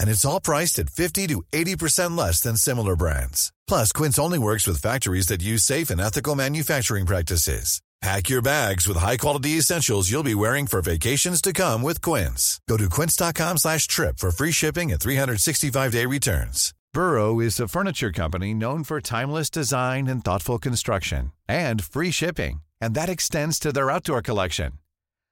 And it's all priced at 50 to 80% less than similar brands. Plus, Quince only works with factories that use safe and ethical manufacturing practices. Pack your bags with high-quality essentials you'll be wearing for vacations to come with Quince. Go to quince.com slash trip for free shipping and 365-day returns. Burrow is a furniture company known for timeless design and thoughtful construction and free shipping, and that extends to their outdoor collection.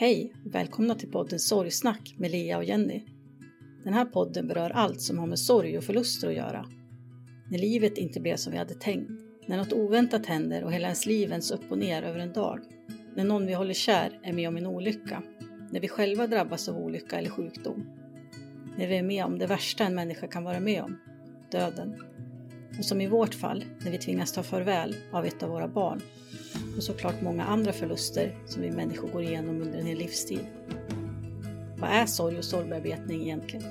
Hej! Välkomna till podden Sorgsnack med Lea och Jenny. Den här podden berör allt som har med sorg och förluster att göra. När livet inte blev som vi hade tänkt, när något oväntat händer och hela ens liv vänds upp och ner över en dag, när någon vi håller kär är med om en olycka, när vi själva drabbas av olycka eller sjukdom, när vi är med om det värsta en människa kan vara med om, döden. Och som i vårt fall, när vi tvingas ta farväl av ett av våra barn och såklart många andra förluster som vi människor går igenom under en hel livstid. Vad är sorg och sorgbearbetning egentligen?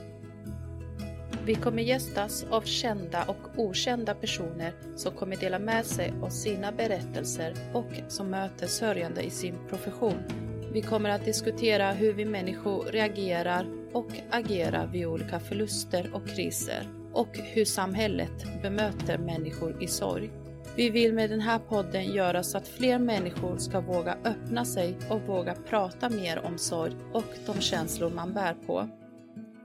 Vi kommer gästas av kända och okända personer som kommer dela med sig av sina berättelser och som möter sörjande i sin profession. Vi kommer att diskutera hur vi människor reagerar och agerar vid olika förluster och kriser och hur samhället bemöter människor i sorg. Vi vill med den här podden göra så att fler människor ska våga öppna sig och våga prata mer om sorg och de känslor man bär på.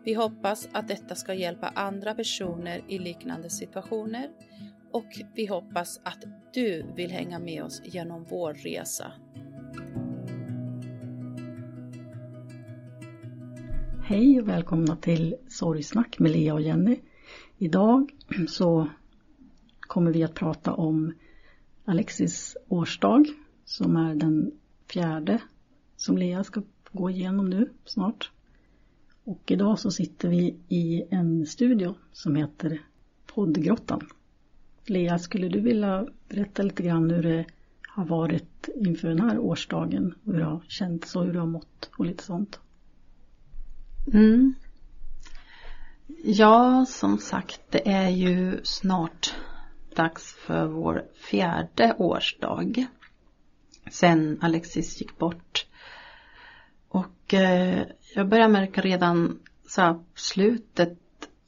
Vi hoppas att detta ska hjälpa andra personer i liknande situationer och vi hoppas att du vill hänga med oss genom vår resa. Hej och välkomna till Sorgsnack med Lea och Jenny. Idag så kommer vi att prata om Alexis årsdag som är den fjärde som Lea ska gå igenom nu snart. Och idag så sitter vi i en studio som heter Poddgrottan. Lea, skulle du vilja berätta lite grann hur det har varit inför den här årsdagen? Hur det har känts och hur du har mått och lite sånt? Mm. Ja, som sagt, det är ju snart dags för vår fjärde årsdag. Sen Alexis gick bort. Och eh, jag börjar märka redan så här, slutet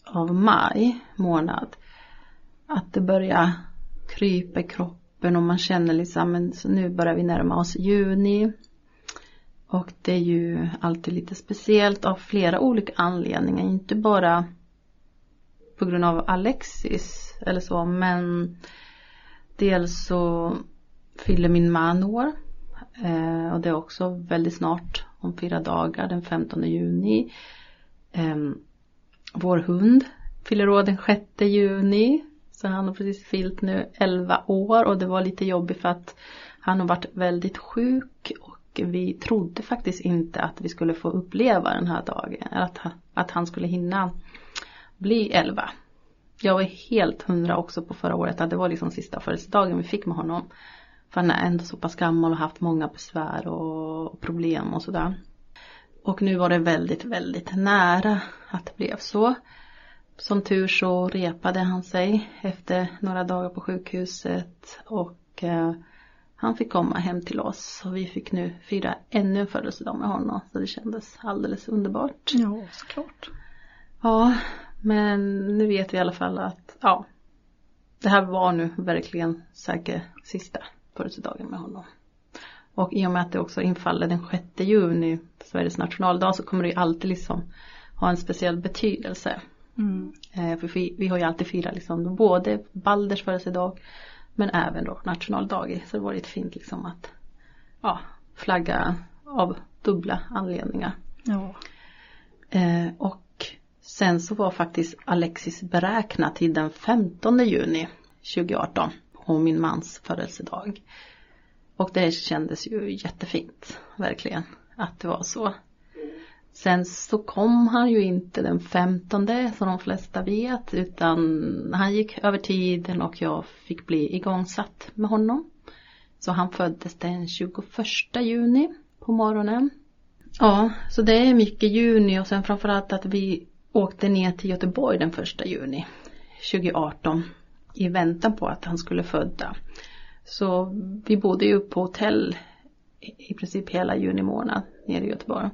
av maj månad att det börjar krypa i kroppen och man känner liksom men så nu börjar vi närma oss juni. Och det är ju alltid lite speciellt av flera olika anledningar, inte bara på grund av Alexis eller så men dels så fyller min man år. Eh, och det är också väldigt snart om fyra dagar den 15 juni. Ehm, vår hund fyller år den 6 juni så han har precis fyllt nu 11 år. Och det var lite jobbigt för att han har varit väldigt sjuk och vi trodde faktiskt inte att vi skulle få uppleva den här dagen, att, att han skulle hinna bli 11. Jag var helt hundra också på förra året att det var liksom sista födelsedagen vi fick med honom. För han är ändå så pass gammal och haft många besvär och problem och sådär. Och nu var det väldigt, väldigt nära att det blev så. Som tur så repade han sig efter några dagar på sjukhuset och eh, han fick komma hem till oss och vi fick nu fira ännu en födelsedag med honom så det kändes alldeles underbart. Ja, såklart. Ja, men nu vet vi i alla fall att ja, det här var nu verkligen säkert sista födelsedagen med honom. Och i och med att det också infaller den 6 juni, Sveriges nationaldag, så kommer det ju alltid liksom ha en speciell betydelse. Mm. Eh, för vi, vi har ju alltid firat liksom både Balders födelsedag men även då nationaldag. Så det var lite fint liksom att ja, flagga av dubbla anledningar. Ja. Eh, och sen så var faktiskt Alexis beräknad till den 15 juni 2018 på min mans födelsedag. Och det kändes ju jättefint, verkligen, att det var så. Sen så kom han ju inte den 15 som de flesta vet utan han gick över tiden och jag fick bli igångsatt med honom. Så han föddes den 21 juni på morgonen. Ja, så det är mycket juni och sen framförallt att vi åkte ner till Göteborg den 1 juni 2018 i väntan på att han skulle föda. Så vi bodde ju på hotell i princip hela juni månad nere i Göteborg.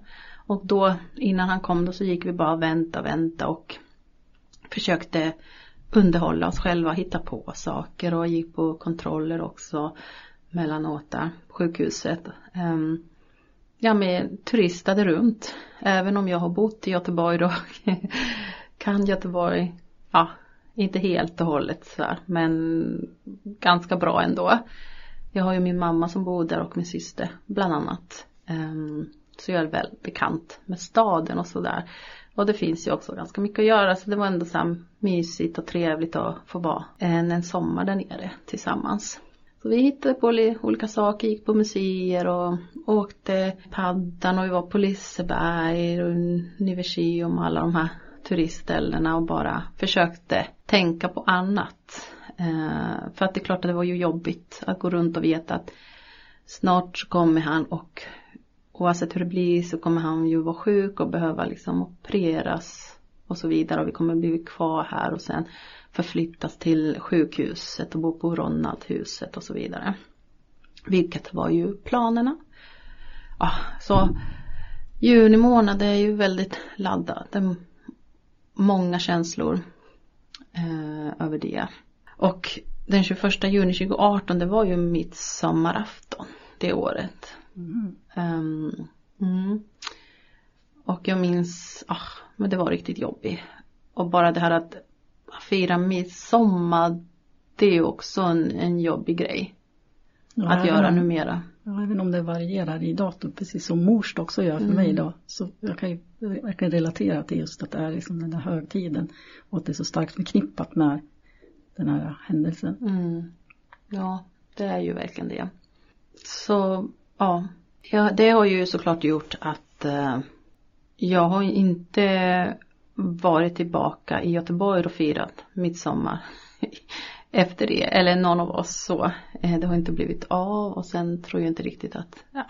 Och då innan han kom då så gick vi bara vänta, vänta och försökte underhålla oss själva, hitta på saker och gick på kontroller också mellanåt där på sjukhuset. Ehm, ja, men turistade runt. Även om jag har bott i Göteborg då. kan Göteborg, ja, inte helt och hållet så här, men ganska bra ändå. Jag har ju min mamma som bor där och min syster bland annat. Um, så jag är väl bekant med staden och sådär. Och det finns ju också ganska mycket att göra så det var ändå så här mysigt och trevligt att få vara en, en sommar där nere tillsammans. Så vi hittade på olika saker, gick på museer och åkte paddan och vi var på Liseberg och Universium och alla de här turistställena och bara försökte tänka på annat. Eh, för att det är klart att det var ju jobbigt att gå runt och veta att snart så kommer han och oavsett hur det blir så kommer han ju vara sjuk och behöva liksom opereras och så vidare och vi kommer bli kvar här och sen förflyttas till sjukhuset och bo på Ronaldhuset och så vidare. Vilket var ju planerna. Ja, så juni månad är ju väldigt laddad. Det är många känslor eh, över det. Och den 21 juni 2018 det var ju midsommarafton det året. Mm. Um, mm. Och jag minns, ah, men det var riktigt jobbigt. Och bara det här att fira midsommar, det är ju också en, en jobbig grej. Ja, att göra om- numera. Ja, även om det varierar i datum, precis som mors dag också gör för Mm. mig idag. Så jag kan ju verkligen relatera till just att det är liksom den där högtiden och att det är så starkt förknippat med den här händelsen. Mm. Ja, det är ju verkligen det. Så ja, ja det har ju såklart gjort att eh, jag har inte varit tillbaka i Göteborg och firat midsommar efter det. Eller någon av oss så. Eh, det har inte blivit av och sen tror jag inte riktigt att ja,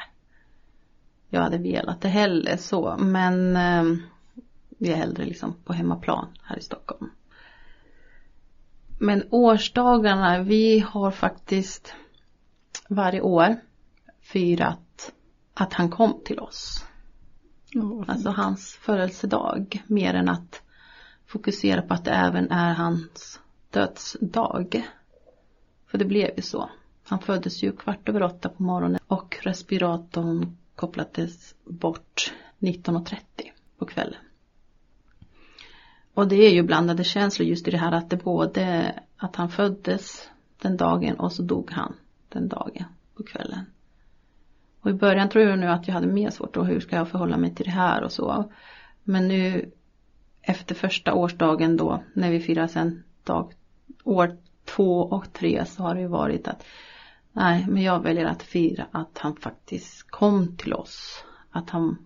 jag hade velat det heller så. Men eh, vi är hellre liksom på hemmaplan här i Stockholm. Men årsdagarna, vi har faktiskt varje år firat att han kom till oss. Fint. Alltså hans födelsedag. Mer än att fokusera på att det även är hans dödsdag. För det blev ju så. Han föddes ju kvart över åtta på morgonen och respiratorn kopplades bort 19.30 på kvällen. Och det är ju blandade känslor just i det här att det både att han föddes den dagen och så dog han den dagen på kvällen. Och i början tror jag nu att jag hade mer svårt då, hur ska jag förhålla mig till det här och så. Men nu efter första årsdagen då, när vi firar sen dag, år två och tre så har det ju varit att nej, men jag väljer att fira att han faktiskt kom till oss. Att han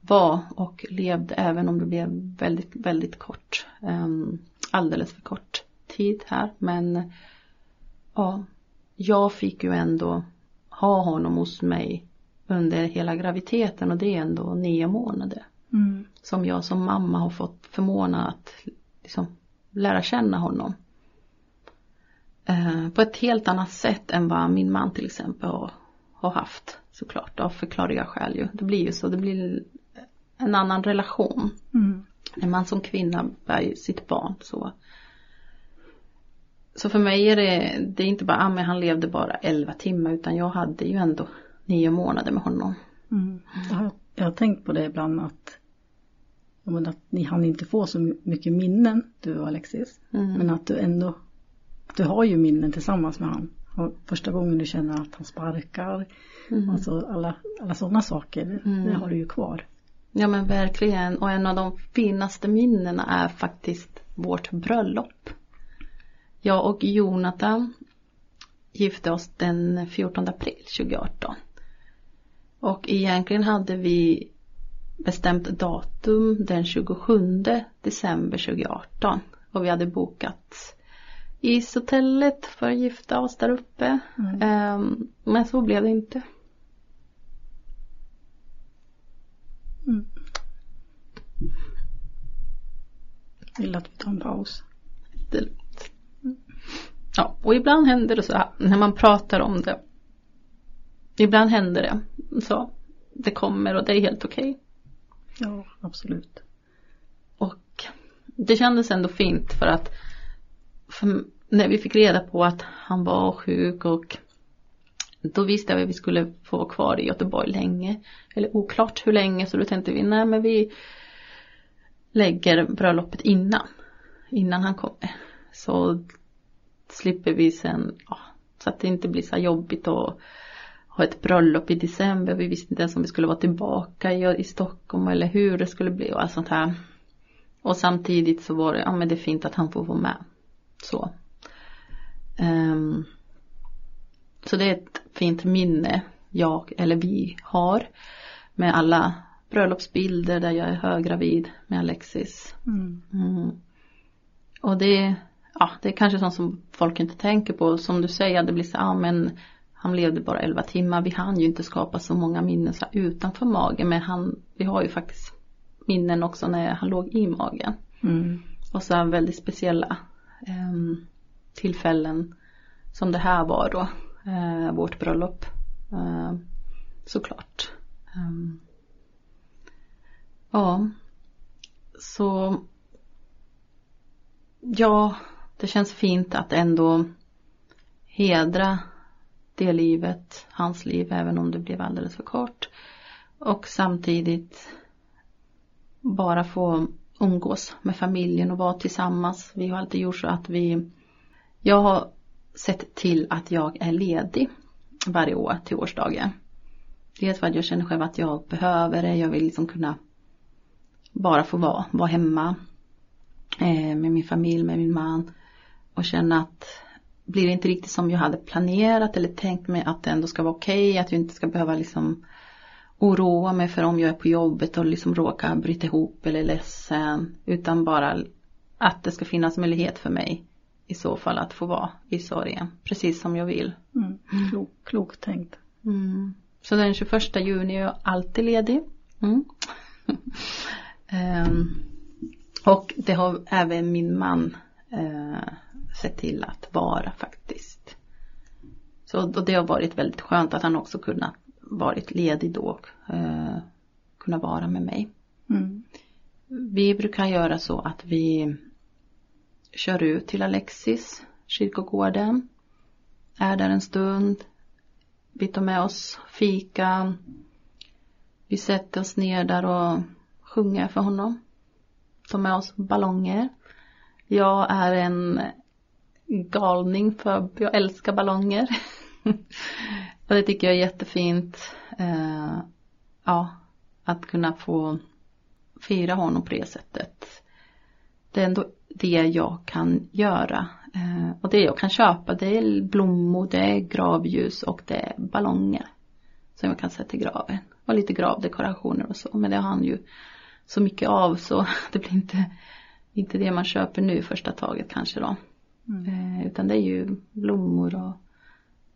var och levde även om det blev väldigt, väldigt kort. Um, alldeles för kort tid här. Men ja, jag fick ju ändå ha honom hos mig under hela graviditeten och det är ändå nio månader. Mm. Som jag som mamma har fått förmånen att liksom lära känna honom. Eh, på ett helt annat sätt än vad min man till exempel har, har haft. Såklart av förklarliga skäl ju. Det blir ju så, det blir en annan relation. Mm. när man som kvinna bär sitt barn så så för mig är det, det är inte bara, ah, men han levde bara 11 timmar utan jag hade ju ändå nio månader med honom. Mm. Jag, har, jag har tänkt på det ibland att, men att ni hann inte få så mycket minnen du och Alexis. Mm. Men att du ändå, att du har ju minnen tillsammans med honom. Första gången du känner att han sparkar, Mm. alltså alla, alla sådana saker, det, det har du ju kvar. Ja men verkligen och en av de finaste minnena är faktiskt vårt bröllop. Jag och Jonathan gifte oss den 14 april 2018. Och egentligen hade vi bestämt datum den 27 december 2018. Och vi hade bokat ishotellet för att gifta oss där uppe. Ehm, men så blev det inte. Vill att vi tar en paus. Det är lugnt. Ja, och ibland händer det så här när man pratar om det. Ibland händer det så. Det kommer och det är helt okej. Ja, absolut. Och det kändes ändå fint för att för när vi fick reda på att han var sjuk och då visste jag att vi skulle få vara kvar i Göteborg länge. Eller oklart hur länge så då tänkte vi nej men vi lägger bröllopet innan. Innan han kommer. Så slipper vi sen, ja, så att det inte blir så jobbigt att ha ett bröllop i december. Vi visste inte ens om vi skulle vara tillbaka i, i Stockholm eller hur det skulle bli och allt sånt här. Och samtidigt så var det, ja men det är fint att han får vara med. Så. Ehm, så det är ett fint minne jag eller vi har. Med alla bröllopsbilder där jag är höggravid med Alexis. Mm. Mm. Och det, ja, det är kanske sånt som folk inte tänker på. Som du säger, det blir så, ja men han levde bara 11 timmar. Vi hann ju inte skapa så många minnen så utanför magen. Men han, vi har ju faktiskt minnen också när han låg i magen. Mm. Och så väldigt speciella ehm, tillfällen som det här var då. Eh, vårt bröllop. Eh, såklart. Ehm, ja. Så. Ja, det känns fint att ändå hedra det livet, hans liv, även om det blev alldeles för kort. Och samtidigt bara få umgås med familjen och vara tillsammans. Vi har alltid gjort så att vi Jag har sett till att jag är ledig varje år till årsdagen. Dels för att jag känner själv att jag behöver det. Jag vill liksom kunna bara få vara, vara hemma eh, med min familj, med min man och känna att blir det inte riktigt som jag hade planerat eller tänkt mig att det ändå ska vara okej, okay, att jag inte ska behöva liksom oroa mig för om jag är på jobbet och liksom råkar bryta ihop eller är ledsen. Utan bara att det ska finnas möjlighet för mig i så fall att få vara i sorgen. Precis som jag vill. Mm. Klok, klokt tänkt. Mm. Så den 21 juni är jag alltid ledig. Mm. um, och det har även min man uh, sett till att vara faktiskt. Så och det har varit väldigt skönt att han också kunnat varit ledig då och uh, kunna vara med mig. Mm. Vi brukar göra så att vi kör ut till Alexis, kyrkogården. Är där en stund. Vi tar med oss fika. Vi sätter oss ner där och sjunger för honom. Tar med oss ballonger. Jag är en galning för jag älskar ballonger. och det tycker jag är jättefint. Eh, ja, att kunna få fira honom på det sättet. Det är ändå det jag kan göra. Eh, och det jag kan köpa det är blommor, det är gravljus och det är ballonger. Som jag kan sätta i graven. Och lite gravdekorationer och så. Men det har han ju så mycket av så det blir inte, inte det man köper nu första taget kanske då. Mm. Eh, utan det är ju blommor och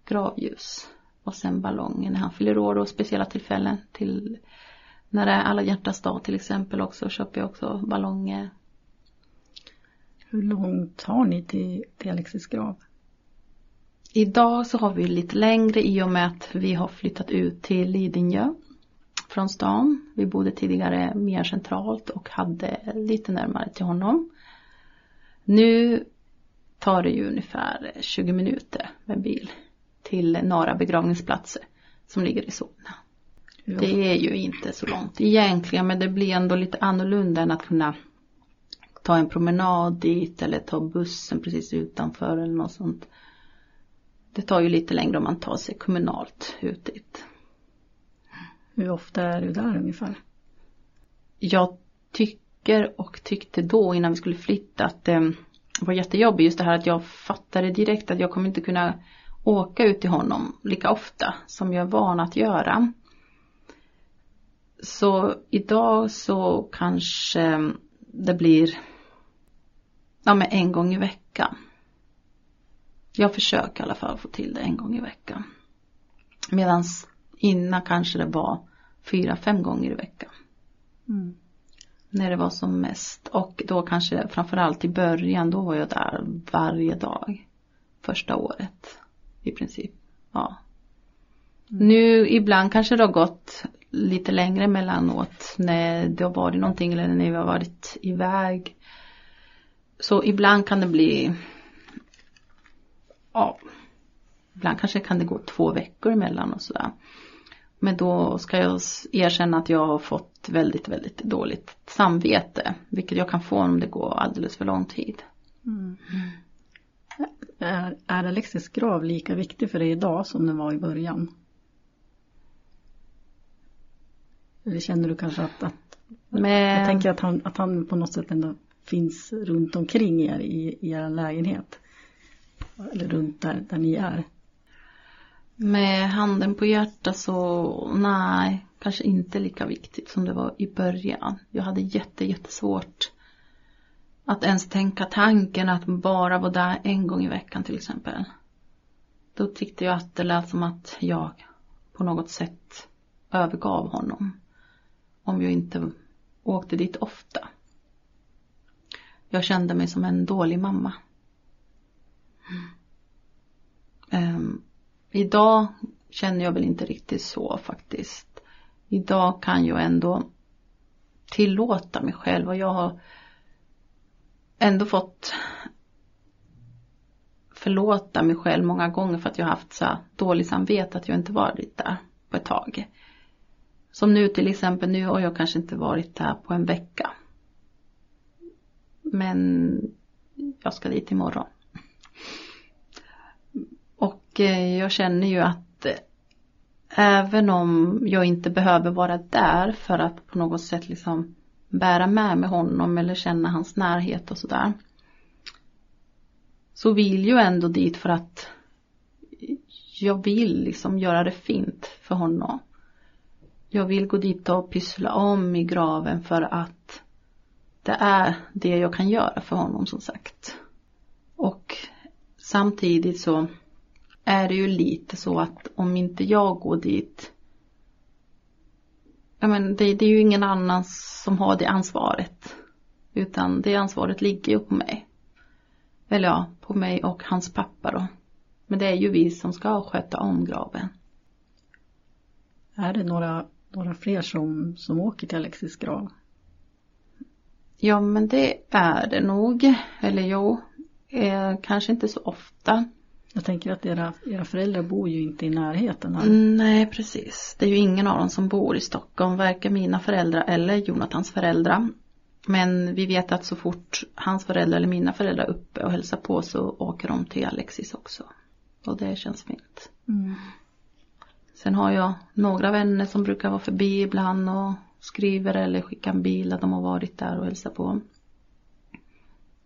gravljus. Och sen ballonger när han fyller år och speciella tillfällen till när det är alla hjärtans dag till exempel också köper jag också ballonger. Hur långt har ni till, till Alexis grav? Idag så har vi lite längre i och med att vi har flyttat ut till Lidingö. från stan. Vi bodde tidigare mer centralt och hade lite närmare till honom. Nu tar det ju ungefär 20 minuter med bil till några begravningsplatser som ligger i Solna. Det är ju inte så långt egentligen men det blir ändå lite annorlunda än att kunna ta en promenad dit eller ta bussen precis utanför eller något sånt. Det tar ju lite längre om man tar sig kommunalt ut dit. Hur ofta är du där ungefär? Jag tycker och tyckte då innan vi skulle flytta att det var jättejobbigt just det här att jag fattade direkt att jag kommer inte kunna åka ut till honom lika ofta som jag är van att göra. Så idag så kanske det blir ja, men en gång i veckan. Jag försöker i alla fall få till det en gång i veckan. Medan innan kanske det var fyra, fem gånger i veckan. Mm. När det var som mest. Och då kanske framförallt i början, då var jag där varje dag. Första året i princip. Ja. Mm. Nu ibland kanske det har gått lite längre emellanåt när det har varit någonting eller när vi har varit iväg. Så ibland kan det bli ja, ibland kanske kan det gå två veckor emellan och sådär. Men då ska jag erkänna att jag har fått väldigt, väldigt dåligt samvete. Vilket jag kan få om det går alldeles för lång tid. Mm. Är, är Alexis grav lika viktig för dig idag som den var i början? Eller känner du kanske att, att Men... jag tänker att han, att han på något sätt ändå finns runt omkring er i, i er lägenhet? Eller runt där, där ni är? Med handen på hjärtat så nej, kanske inte lika viktigt som det var i början. Jag hade jätte, jättesvårt att ens tänka tanken att bara vara där en gång i veckan till exempel. Då tyckte jag att det lät som att jag på något sätt övergav honom. Om jag inte åkte dit ofta. Jag kände mig som en dålig mamma. Um, idag känner jag väl inte riktigt så faktiskt. Idag kan jag ändå tillåta mig själv och jag har ändå fått förlåta mig själv många gånger för att jag haft så dålig samvete att jag inte varit där på ett tag. Som nu till exempel, nu har jag kanske inte varit där på en vecka. Men jag ska dit imorgon. Och eh, jag känner ju att eh, även om jag inte behöver vara där för att på något sätt liksom bära med mig honom eller känna hans närhet och sådär. Så vill jag ändå dit för att jag vill liksom göra det fint för honom. Jag vill gå dit och pyssla om i graven för att det är det jag kan göra för honom som sagt. Och samtidigt så är det ju lite så att om inte jag går dit ja men det, det är ju ingen annan som har det ansvaret. Utan det ansvaret ligger ju på mig. Eller ja, på mig och hans pappa då. Men det är ju vi som ska sköta om graven. Är det några, några fler som, som åker till Alexis grav? Ja men det är det nog. Eller jo, eh, kanske inte så ofta. Jag tänker att era, era föräldrar bor ju inte i närheten här. Nej precis. Det är ju ingen av dem som bor i Stockholm. Varken mina föräldrar eller Jonathans föräldrar. Men vi vet att så fort hans föräldrar eller mina föräldrar är uppe och hälsar på så åker de till Alexis också. Och det känns fint. Mm. Sen har jag några vänner som brukar vara förbi ibland och skriver eller skickar en bil att de har varit där och hälsat på.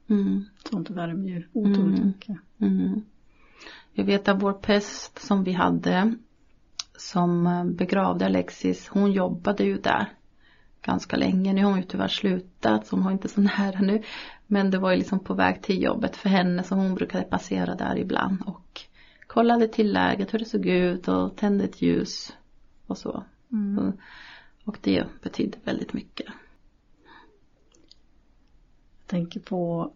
Mm. Sånt värmer ju otroligt mm. mycket. Mm. Jag vet att vår präst som vi hade som eh, begravde Alexis, hon jobbade ju där ganska länge. Nu har hon ju tyvärr slutat så hon har inte så nära nu. Men det var ju liksom på väg till jobbet för henne så hon brukade passera där ibland och kollade till läget, hur det såg ut och tände ett ljus och så. Mm. Och det betydde väldigt mycket. Jag tänker på,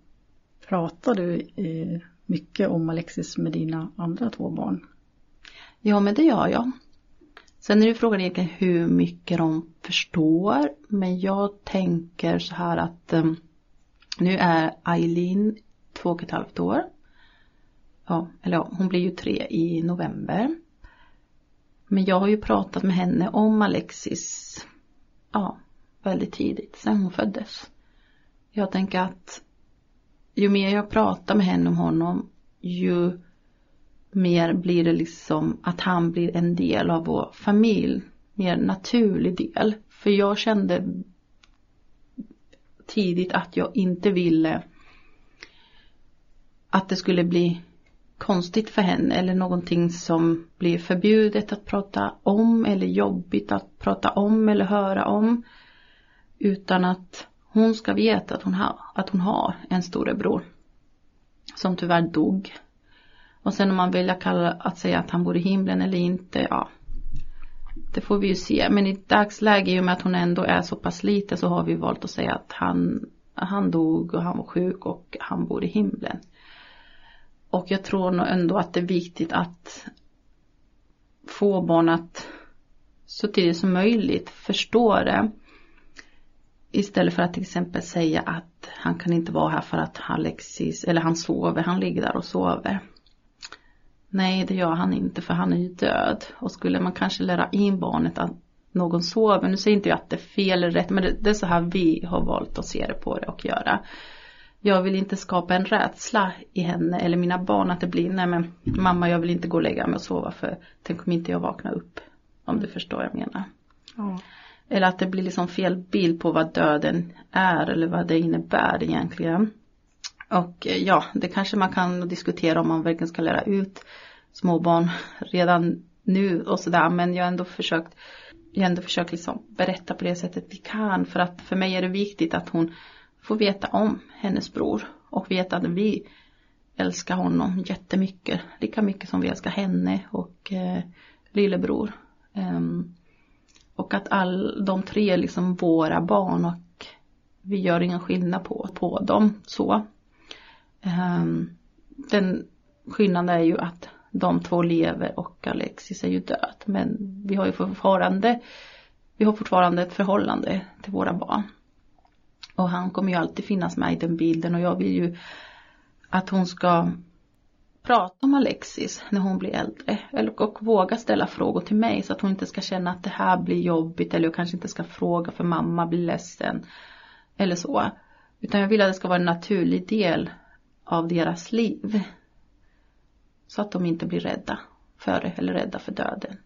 pratar du i mycket om Alexis med dina andra två barn? Ja men det gör jag. Sen är det frågan egentligen hur mycket de förstår. Men jag tänker så här att um, nu är Eileen två och ett halvt år. Ja, eller ja, hon blir ju tre i november. Men jag har ju pratat med henne om Alexis, ja, väldigt tidigt, sen hon föddes. Jag tänker att ju mer jag pratar med henne om honom, ju mer blir det liksom att han blir en del av vår familj. Mer naturlig del. För jag kände tidigt att jag inte ville att det skulle bli konstigt för henne eller någonting som blir förbjudet att prata om eller jobbigt att prata om eller höra om. Utan att hon ska veta att hon har, att hon har en storebror. Som tyvärr dog. Och sen om man vill kalla att säga att han bor i himlen eller inte, ja. Det får vi ju se. Men i dagsläget i och med att hon ändå är så pass liten så har vi valt att säga att han, han dog och han var sjuk och han bor i himlen. Och jag tror nog ändå att det är viktigt att få barn att så tidigt som möjligt förstå det. Istället för att till exempel säga att han kan inte vara här för att Alexis, eller han sover, han ligger där och sover. Nej, det gör han inte för han är ju död. Och skulle man kanske lära in barnet att någon sover, nu säger inte jag att det är fel eller rätt, men det, det är så här vi har valt att se det på det och göra. Jag vill inte skapa en rädsla i henne eller mina barn att det blir, nej men mamma jag vill inte gå och lägga mig och sova för tänk om inte jag vaknar upp. Om du förstår vad jag menar. Ja. Eller att det blir liksom fel bild på vad döden är eller vad det innebär egentligen. Och eh, ja, det kanske man kan diskutera om man verkligen ska lära ut småbarn redan nu och sådär. Men jag har ändå försökt, jag har ändå försökt liksom berätta på det sättet vi kan. För att för mig är det viktigt att hon får veta om hennes bror. Och veta att vi älskar honom jättemycket. Lika mycket som vi älskar henne och eh, lillebror. Um, och att all, de tre är liksom våra barn och vi gör ingen skillnad på, på dem så. Um, den skillnaden är ju att de två lever och Alexis är ju död. Men vi har ju fortfarande, vi har fortfarande ett förhållande till våra barn. Och han kommer ju alltid finnas med i den bilden och jag vill ju att hon ska prata om Alexis när hon blir äldre. Eller, och våga ställa frågor till mig så att hon inte ska känna att det här blir jobbigt eller jag kanske inte ska fråga för mamma blir ledsen. Eller så. Utan jag vill att det ska vara en naturlig del av deras liv. Så att de inte blir rädda för det eller rädda för döden.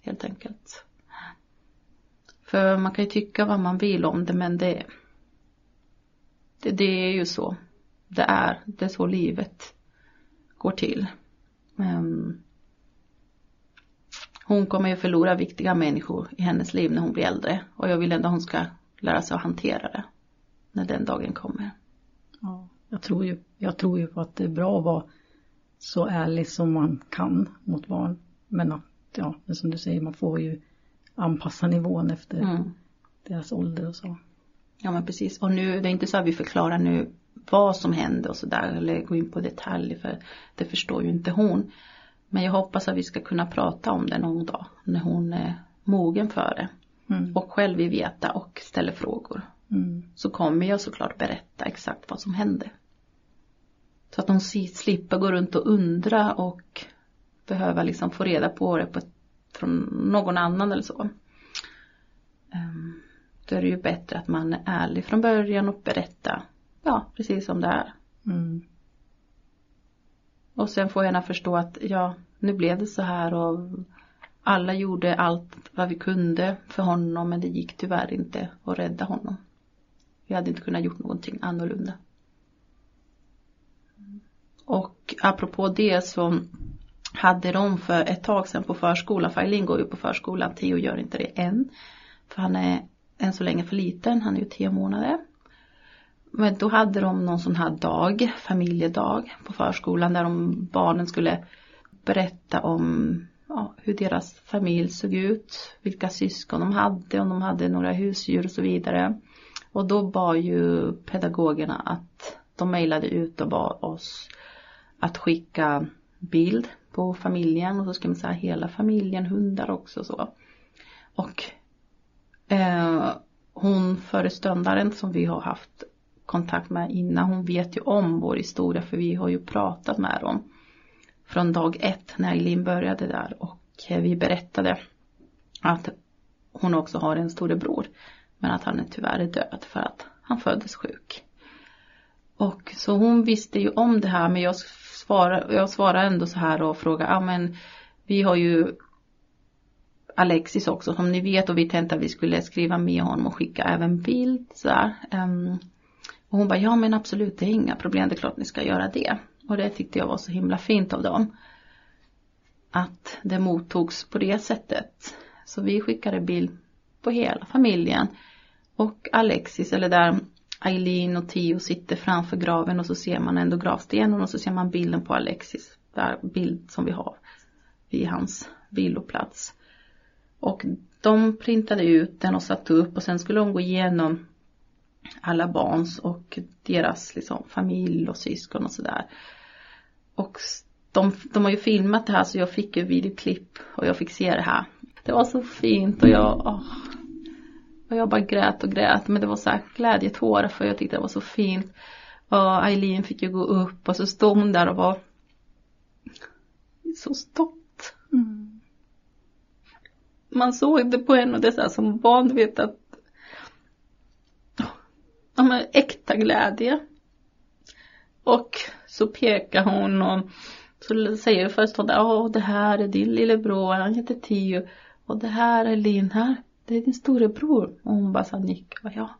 Helt enkelt. För man kan ju tycka vad man vill om det men det, det, det är ju så. Det är, det är så livet går till. Um, hon kommer ju förlora viktiga människor i hennes liv när hon blir äldre. Och jag vill ändå att hon ska lära sig att hantera det. När den dagen kommer. Ja, jag tror ju, jag tror ju på att det är bra att vara så ärlig som man kan mot barn. Men att, ja, men som du säger, man får ju anpassa nivån efter mm. deras ålder och så. Ja men precis. Och nu, det är inte så att vi förklarar nu vad som hände och sådär eller gå in på detaljer för det förstår ju inte hon. Men jag hoppas att vi ska kunna prata om det någon dag när hon är mogen för det. Mm. Och själv vill veta och ställer frågor. Mm. Så kommer jag såklart berätta exakt vad som hände. Så att de slipper gå runt och undra och behöva liksom få reda på det på ett, från någon annan eller så. Um, då är det ju bättre att man är ärlig från början och berättar ja, precis som det är. Mm. Och sen får jag gärna förstå att ja, nu blev det så här och alla gjorde allt vad vi kunde för honom men det gick tyvärr inte att rädda honom. Vi hade inte kunnat gjort någonting annorlunda. Och apropå det så hade de för ett tag sedan på förskolan, för går ju på förskolan, Theo gör inte det än. För han är än så länge för liten, han är ju tio månader. Men då hade de någon sån här dag, familjedag på förskolan där de barnen skulle berätta om ja, hur deras familj såg ut, vilka syskon de hade, om de hade några husdjur och så vidare. Och då bad ju pedagogerna att de mejlade ut och bad oss att skicka bild på familjen och så ska man säga hela familjen, hundar också och så. Och eh, hon föreståndaren som vi har haft kontakt med innan, hon vet ju om vår historia för vi har ju pratat med dem från dag ett när Eileen började där och eh, vi berättade att hon också har en storebror men att han är tyvärr är död för att han föddes sjuk. Och så hon visste ju om det här men jag svarar, jag svarar ändå så här och frågar, ja men vi har ju Alexis också som ni vet och vi tänkte att vi skulle skriva med honom och skicka även bild så här. Um, och hon bara, ja men absolut det är inga problem, det är klart ni ska göra det. Och det tyckte jag var så himla fint av dem. Att det mottogs på det sättet. Så vi skickade bild på hela familjen. Och Alexis, eller där Eileen och Tio sitter framför graven och så ser man ändå gravstenen och så ser man bilden på Alexis. Där bild som vi har vid hans viloplats. Och de printade ut den och satte upp och sen skulle de gå igenom alla barns och deras liksom, familj och syskon och sådär. Och de, de har ju filmat det här så jag fick ju videoklipp och jag fick se det här. Det var så fint och jag, åh, och jag bara grät och grät men det var så här glädjetårar för jag tyckte det var så fint. Och Eileen fick ju gå upp och så stod hon där och var så stolt. Mm. Man såg det på henne och det är så här som barn, du vet att ja, men äkta glädje. Och så pekar hon och så säger föreståndaren, åh det här är din lillebror, han heter Tio. Och det här är Linn här, det är din storebror. Och hon bara så nickar, ja.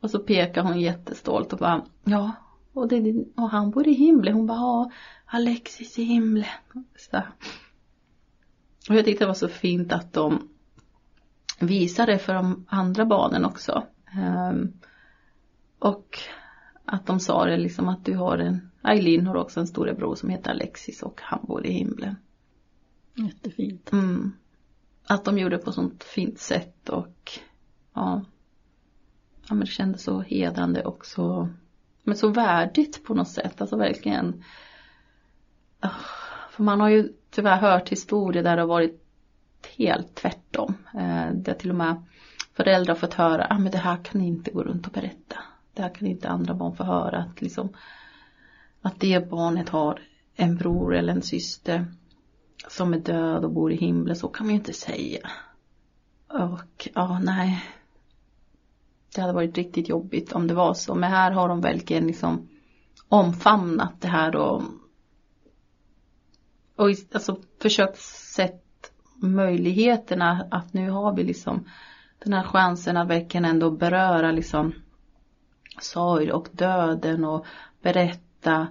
Och så pekar hon jättestolt och bara, ja. Och, det, och han bor i himlen. Hon bara, ja, Alexis i himlen. Så. Och jag tyckte det var så fint att de visade för de andra barnen också. Um, och att de sa det liksom att du har en, Eileen har också en storebror som heter Alexis och han bor i himlen. Jättefint. Mm. Att de gjorde det på sånt fint sätt och ja, ja men det kändes så hedrande och så, men så värdigt på något sätt, alltså verkligen. För man har ju tyvärr hört historier där det har varit helt tvärtom. Eh, där till och med föräldrar fått höra, ah, men det här kan ni inte gå runt och berätta. Det här kan inte andra barn få höra. Att, liksom, att det barnet har en bror eller en syster som är död och bor i himlen. Så kan man ju inte säga. Och ja, nej. Det hade varit riktigt jobbigt om det var så. Men här har de verkligen liksom omfamnat det här och och alltså försökt sett möjligheterna att nu har vi liksom den här chansen att verkligen ändå beröra liksom sorg och döden och berätta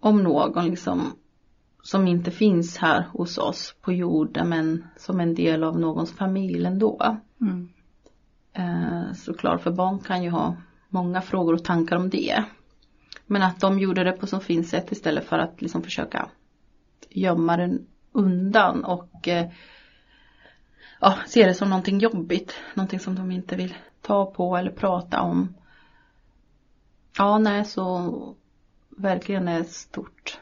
om någon liksom som inte finns här hos oss på jorden men som en del av någons familj ändå. Mm. Eh, såklart för barn kan ju ha många frågor och tankar om det. Men att de gjorde det på så fint sätt istället för att liksom försöka gömma den undan och eh, ja, se det som någonting jobbigt. Någonting som de inte vill ta på eller prata om. Ja, nej, så verkligen är stort.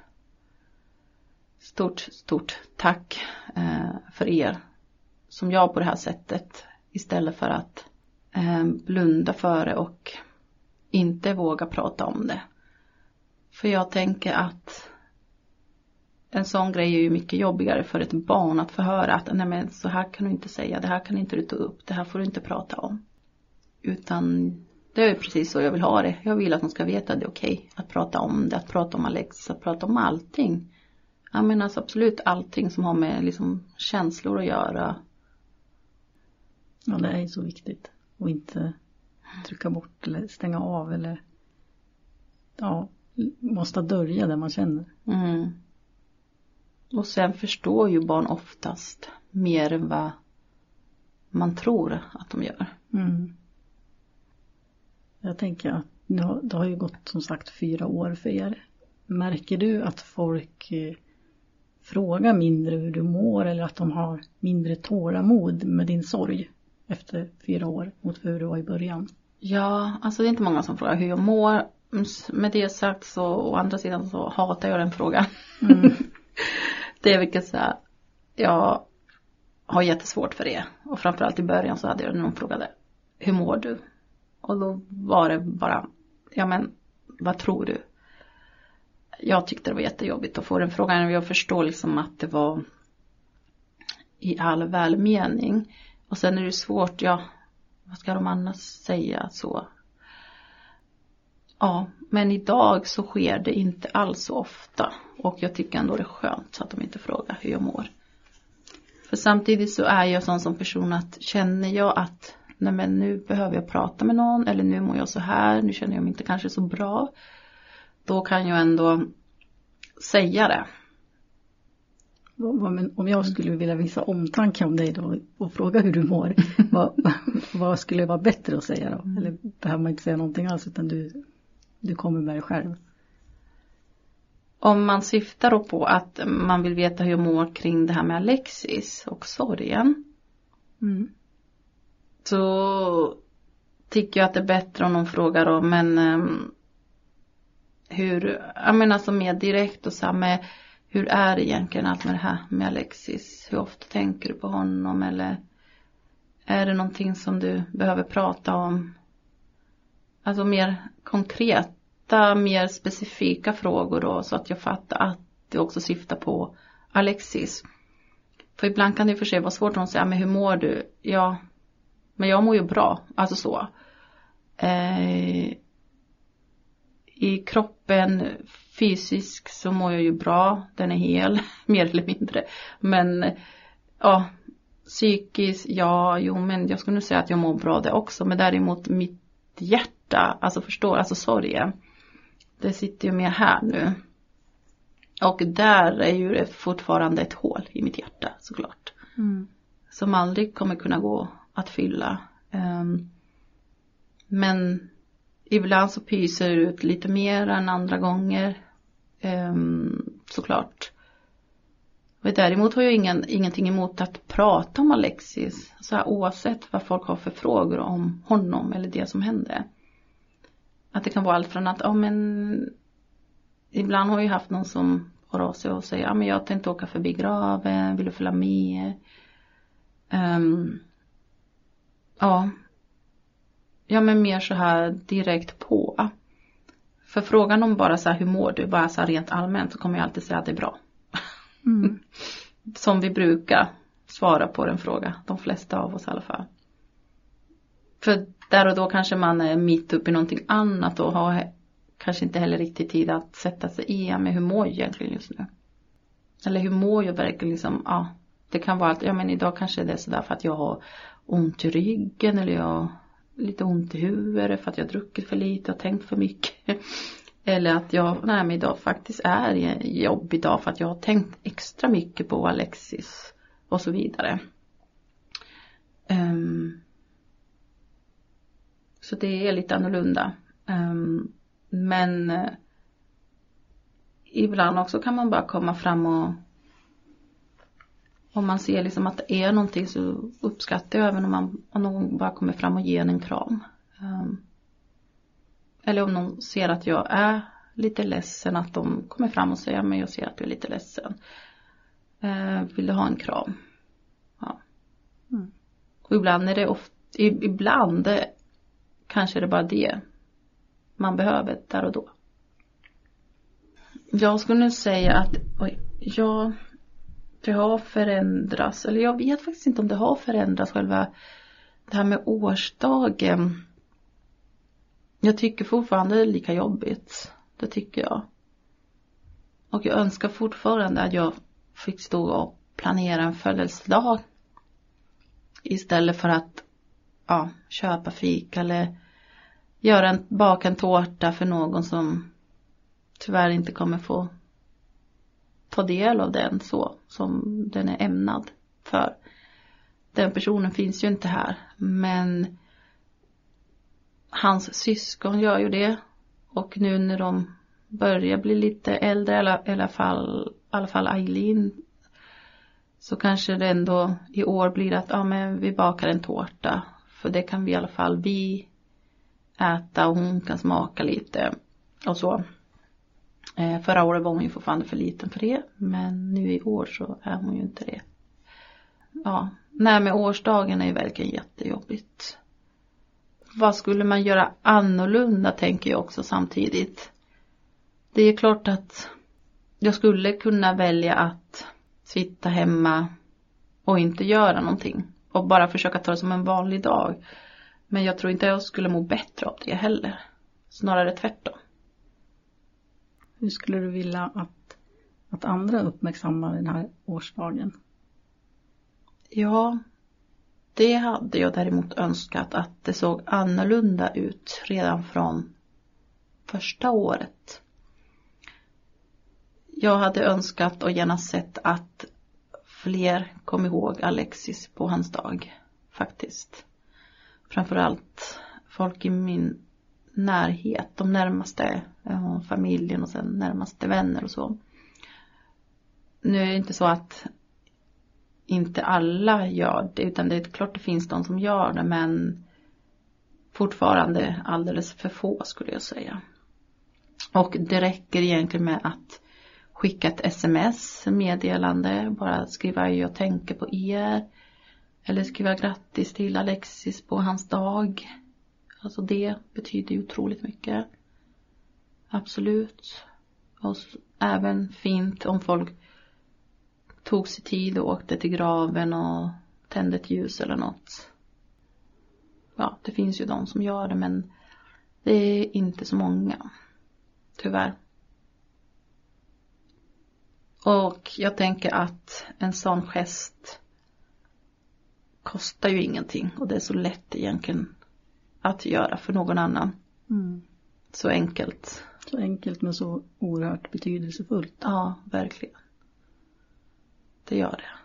Stort, stort tack eh, för er som jag på det här sättet istället för att eh, blunda för det och inte våga prata om det. För jag tänker att en sån grej är ju mycket jobbigare för ett barn att få höra att nej men så här kan du inte säga, det här kan inte du ta upp, det här får du inte prata om. Utan det är precis så jag vill ha det. Jag vill att de ska veta att det är okej okay att prata om det, att prata om Alex, att prata om allting. Jag menar alltså absolut allting som har med liksom känslor att göra. Ja, det är ju så viktigt. Och inte trycka bort eller stänga av eller ja, måste dölja det man känner. Mm. Och sen förstår ju barn oftast mer än vad man tror att de gör. Mm. Jag tänker att det har ju gått som sagt fyra år för er. Märker du att folk eh, frågar mindre hur du mår eller att de har mindre tålamod med din sorg efter fyra år mot hur du var i början? Ja, alltså det är inte många som frågar hur jag mår. Med det sagt så å andra sidan så hatar jag den frågan. Mm. det är vilket så här, ja, har jättesvårt för det. Och framförallt i början så hade jag någon frågade Hur mår du? Och då var det bara Ja men vad tror du? Jag tyckte det var jättejobbigt att få den frågan. Jag förstår liksom att det var i all välmening. Och sen är det svårt, ja, vad ska de annars säga så? Ja, men idag så sker det inte alls så ofta. Och jag tycker ändå det är skönt så att de inte frågar hur jag mår. För samtidigt så är jag sån som person att känner jag att nej men nu behöver jag prata med någon eller nu mår jag så här, nu känner jag mig inte kanske så bra. Då kan jag ändå säga det. Om jag skulle vilja visa omtanke om dig då och fråga hur du mår, vad, vad skulle vara bättre att säga då? Eller behöver man inte säga någonting alls utan du, du kommer med det själv? Om man syftar då på att man vill veta hur jag mår kring det här med Alexis och sorgen. Mm. Så tycker jag att det är bättre om någon frågar om men um, hur, jag menar alltså som mer direkt och så här med hur är det egentligen allt med det här med Alexis? Hur ofta tänker du på honom eller är det någonting som du behöver prata om? Alltså mer konkreta, mer specifika frågor då så att jag fattar att det också syftar på Alexis. För ibland kan det för sig vara svårt att säga, men hur mår du? Ja, men jag mår ju bra, alltså så. Eh, I kroppen Fysisk så mår jag ju bra, den är hel, mer eller mindre. Men ja, psykiskt, ja, jo men jag skulle nog säga att jag mår bra det också. Men däremot mitt hjärta, alltså förstår, alltså sorgen. Det sitter ju mer här nu. Och där är ju det fortfarande ett hål i mitt hjärta såklart. Mm. Som aldrig kommer kunna gå att fylla. Ehm, men ibland så pyser det ut lite mer än andra gånger. Ehm, såklart. Och däremot har jag ingen, ingenting emot att prata om Alexis. Så här, oavsett vad folk har för frågor om honom eller det som hände. Att det kan vara allt från att, ja men Ibland har jag haft någon som hör av sig och säger, ja men jag tänkte åka förbi graven, vill du följa med? Um, ja. Ja men mer så här direkt på. För frågan om bara så här, hur mår du, bara så här rent allmänt så kommer jag alltid säga att det är bra. Mm. Som vi brukar svara på den fråga, de flesta av oss i alla fall. För där och då kanske man är mitt uppe i någonting annat och har kanske inte heller riktigt tid att sätta sig i, men hur mår jag egentligen just nu? Eller hur mår jag verkligen liksom, ja. Det kan vara att, ja men idag kanske det är sådär för att jag har ont i ryggen eller jag har lite ont i huvudet för att jag har druckit för lite och tänkt för mycket. Eller att jag, nej men idag faktiskt är en jobbig dag för att jag har tänkt extra mycket på Alexis och så vidare. Um, så det är lite annorlunda. Um, men uh, ibland också kan man bara komma fram och om man ser liksom att det är någonting så uppskattar jag även om, man, om någon bara kommer fram och ger en en kram. Um, eller om någon ser att jag är lite ledsen att de kommer fram och säger men jag ser att du är lite ledsen. Uh, vill du ha en kram? Ja. Mm. Och ibland är det ofta, ibland kanske det är bara det man behöver där och då. Jag skulle säga att, oj, jag det har förändrats, eller jag vet faktiskt inte om det har förändrats själva det här med årsdagen. Jag tycker fortfarande det är lika jobbigt. Det tycker jag. Och jag önskar fortfarande att jag fick stå och planera en födelsedag. Istället för att ja, köpa fika eller göra en, baka en tårta för någon som tyvärr inte kommer få ta del av den så som den är ämnad för. Den personen finns ju inte här men hans syskon gör ju det och nu när de börjar bli lite äldre, eller i alla fall, i alla fall Eileen så kanske det ändå i år blir att ja men vi bakar en tårta för det kan vi i alla fall vi äta och hon kan smaka lite och så. Eh, förra året var hon ju fortfarande för liten för det men nu i år så är hon ju inte det. ja, nej men årsdagen är ju verkligen jättejobbigt. Vad skulle man göra annorlunda tänker jag också samtidigt. Det är klart att jag skulle kunna välja att sitta hemma och inte göra någonting och bara försöka ta det som en vanlig dag. Men jag tror inte jag skulle må bättre av det heller. Snarare tvärtom. Hur skulle du vilja att, att andra uppmärksammar den här årsdagen? Ja, det hade jag däremot önskat att det såg annorlunda ut redan från första året. Jag hade önskat och gärna sett att fler kom ihåg Alexis på hans dag. Faktiskt. Framförallt folk i min närhet, de närmaste, eh, familjen och sen närmaste vänner och så. Nu är det inte så att inte alla gör det utan det är klart det finns de som gör det men fortfarande alldeles för få skulle jag säga. Och det räcker egentligen med att skicka ett sms meddelande, bara skriva jag tänker på er. Eller skriva grattis till Alexis på hans dag. Alltså det betyder ju otroligt mycket. Absolut. Och även fint om folk tog sig tid och åkte till graven och tände ett ljus eller något. Ja, det finns ju de som gör det men det är inte så många. Tyvärr. Och jag tänker att en sån gest kostar ju ingenting och det är så lätt egentligen att göra för någon annan. Mm. Så enkelt. Så enkelt men så oerhört betydelsefullt. Ja, verkligen. Det gör det.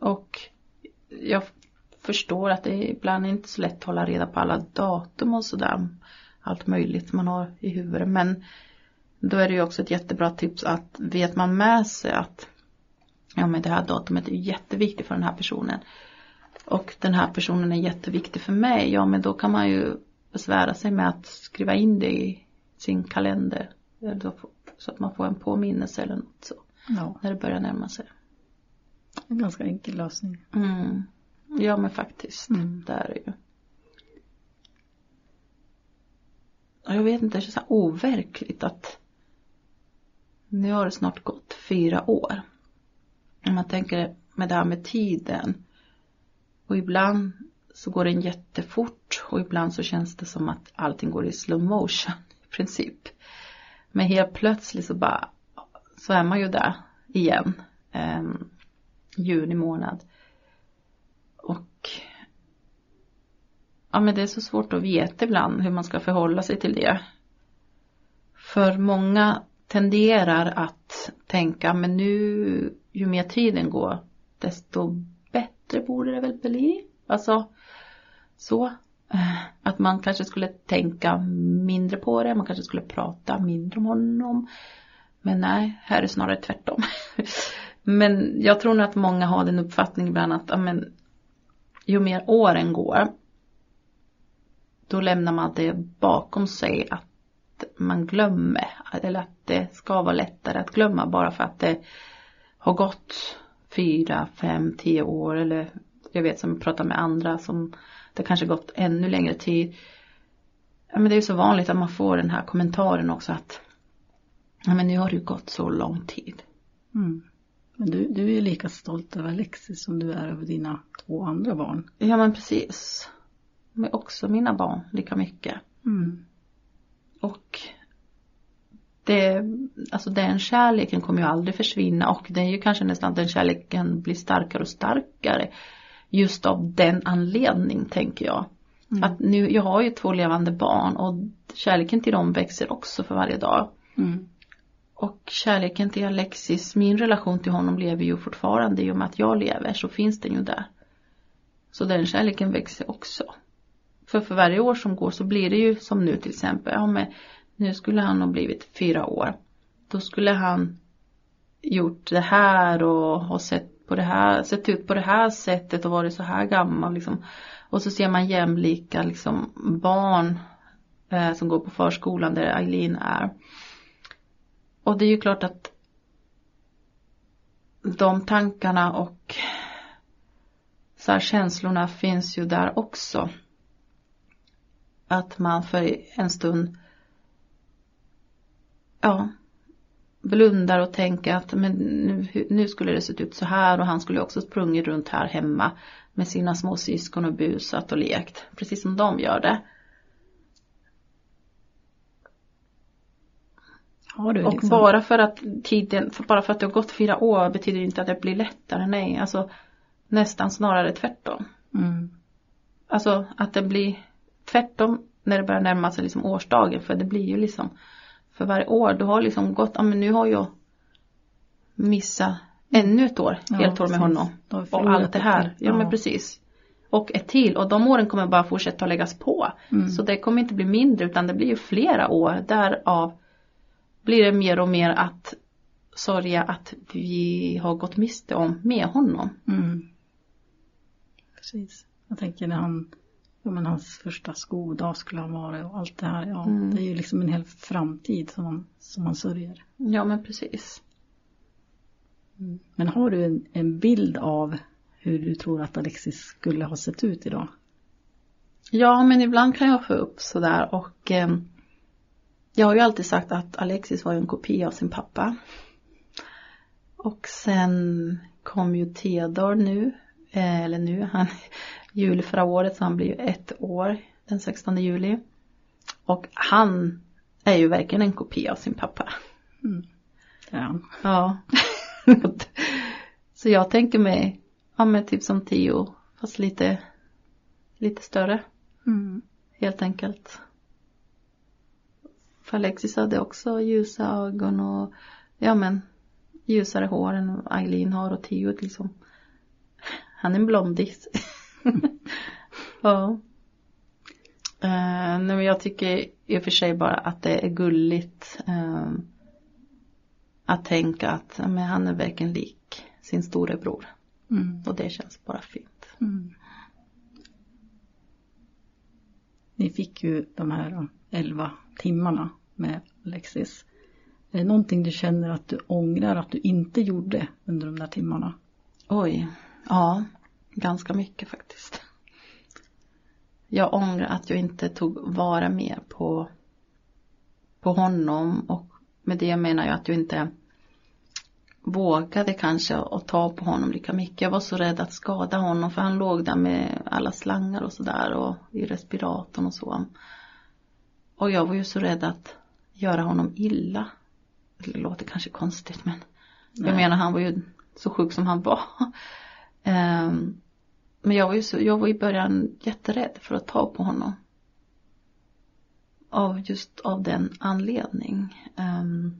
Och jag förstår att det ibland är inte så lätt att hålla reda på alla datum och sådär. Allt möjligt man har i huvudet. Men då är det ju också ett jättebra tips att vet man med sig att ja men det här datumet är jätteviktigt för den här personen. Och den här personen är jätteviktig för mig. Ja men då kan man ju besvära sig med att skriva in det i sin kalender. Så att man får en påminnelse eller något så. Ja. När det börjar närma sig. En ganska enkel lösning. Mm. Ja men faktiskt. Mm. Det är det ju. Och jag vet inte, det är så overkligt att nu har det snart gått fyra år. Om man tänker med det här med tiden. Och ibland så går den jättefort och ibland så känns det som att allting går i slow motion i princip. Men helt plötsligt så bara så är man ju där igen. Eh, juni månad. Och ja men det är så svårt att veta ibland hur man ska förhålla sig till det. För många tenderar att tänka men nu ju mer tiden går desto bättre borde det väl bli. Alltså så. Att man kanske skulle tänka mindre på det, man kanske skulle prata mindre om honom. Men nej, här är det snarare tvärtom. men jag tror nog att många har den uppfattningen ibland att amen, ju mer åren går då lämnar man det bakom sig att man glömmer. Eller att det ska vara lättare att glömma bara för att det har gått fyra, fem, tio år eller jag vet som pratar med andra som det kanske gått ännu längre tid. Ja, men det är ju så vanligt att man får den här kommentaren också att ja, men nu har det ju gått så lång tid. Mm. Men du, du är lika stolt över Alexis som du är över dina två andra barn. Ja men precis. Men också mina barn lika mycket. Mm. Och det, alltså den kärleken kommer ju aldrig försvinna och det är ju kanske nästan den kärleken blir starkare och starkare. Just av den anledning tänker jag. Mm. Att nu, jag har ju två levande barn och kärleken till dem växer också för varje dag. Mm. Och kärleken till Alexis, min relation till honom lever ju fortfarande i och med att jag lever så finns den ju där. Så den kärleken växer också. För för varje år som går så blir det ju som nu till exempel, ja men nu skulle han ha blivit fyra år. Då skulle han gjort det här och ha sett på det här, sett ut på det här sättet och varit så här gammal liksom. Och så ser man jämlika liksom barn eh, som går på förskolan där Eileen är. Och det är ju klart att de tankarna och så här känslorna finns ju där också. Att man för en stund ja, blundar och tänker att men nu, nu skulle det sett ut så här och han skulle också sprungit runt här hemma med sina små syskon och busat och lekt precis som de gör det. Har du Och liksom, bara för att tiden, bara för att det har gått fyra år betyder inte att det blir lättare, nej alltså nästan snarare tvärtom. mm, Alltså att det blir tvärtom när det börjar närma sig liksom årsdagen för det blir ju liksom för varje år du har liksom gått, ja men nu har jag missat ännu ett år, Ja, helt år med honom. Och allt det här, år. ja men Ja. precis. Och ett till och de åren kommer bara fortsätta att läggas på. Mm. Så det kommer inte bli mindre utan det blir ju flera år därav blir det mer och mer att sörja att vi har gått miste om med honom. mm. Precis. Jag tänker när han, ja men hans första skoldag skulle ha varit och allt det här. Ja, Mm. det är ju liksom en hel framtid som man, som man sörjer. Ja men precis. Men har du en, en bild av hur du tror att Alexis skulle ha sett ut idag? Ja men ibland kan jag få upp sådär och eh, jag har ju alltid sagt att Alexis var en kopia av sin pappa. Och sen kom ju Theodor nu, eh, eller nu, han juli förra året så han blir ju ett år den 16 juli. Och han är ju verkligen en kopia av sin pappa. Är han. Ja. så jag tänker mig, ja men typ som Theo, fast lite, lite större. Mm. Helt enkelt. För Alexis hade också ljusa ögon och ja men ljusare hår än Eileen har och Theo liksom. Han är en blondis. ja. Uh, nej men jag tycker i och för sig bara att det är gulligt eh, att tänka att men han är verkligen lik sin storebror. Mm. Och det känns bara fint. Mm. Ni fick ju de här då, 11 timmarna med Alexis. Är det någonting du känner att du ångrar att du inte gjorde under de där timmarna? Oj, ja, ganska mycket faktiskt. Jag ångrar att jag inte tog vara mer på, på honom och med det menar jag att jag inte vågade kanske att ta på honom lika mycket. Jag var så rädd att skada honom för han låg där med alla slangar och sådär och i respiratorn och så. Och jag var ju så rädd att göra honom illa. Det låter kanske konstigt men jag Nej. menar han var ju så sjuk som han var. Ehm, men jag var ju så, jag var i början jätterädd för att ta på honom. Av just av den anledning. Ehm,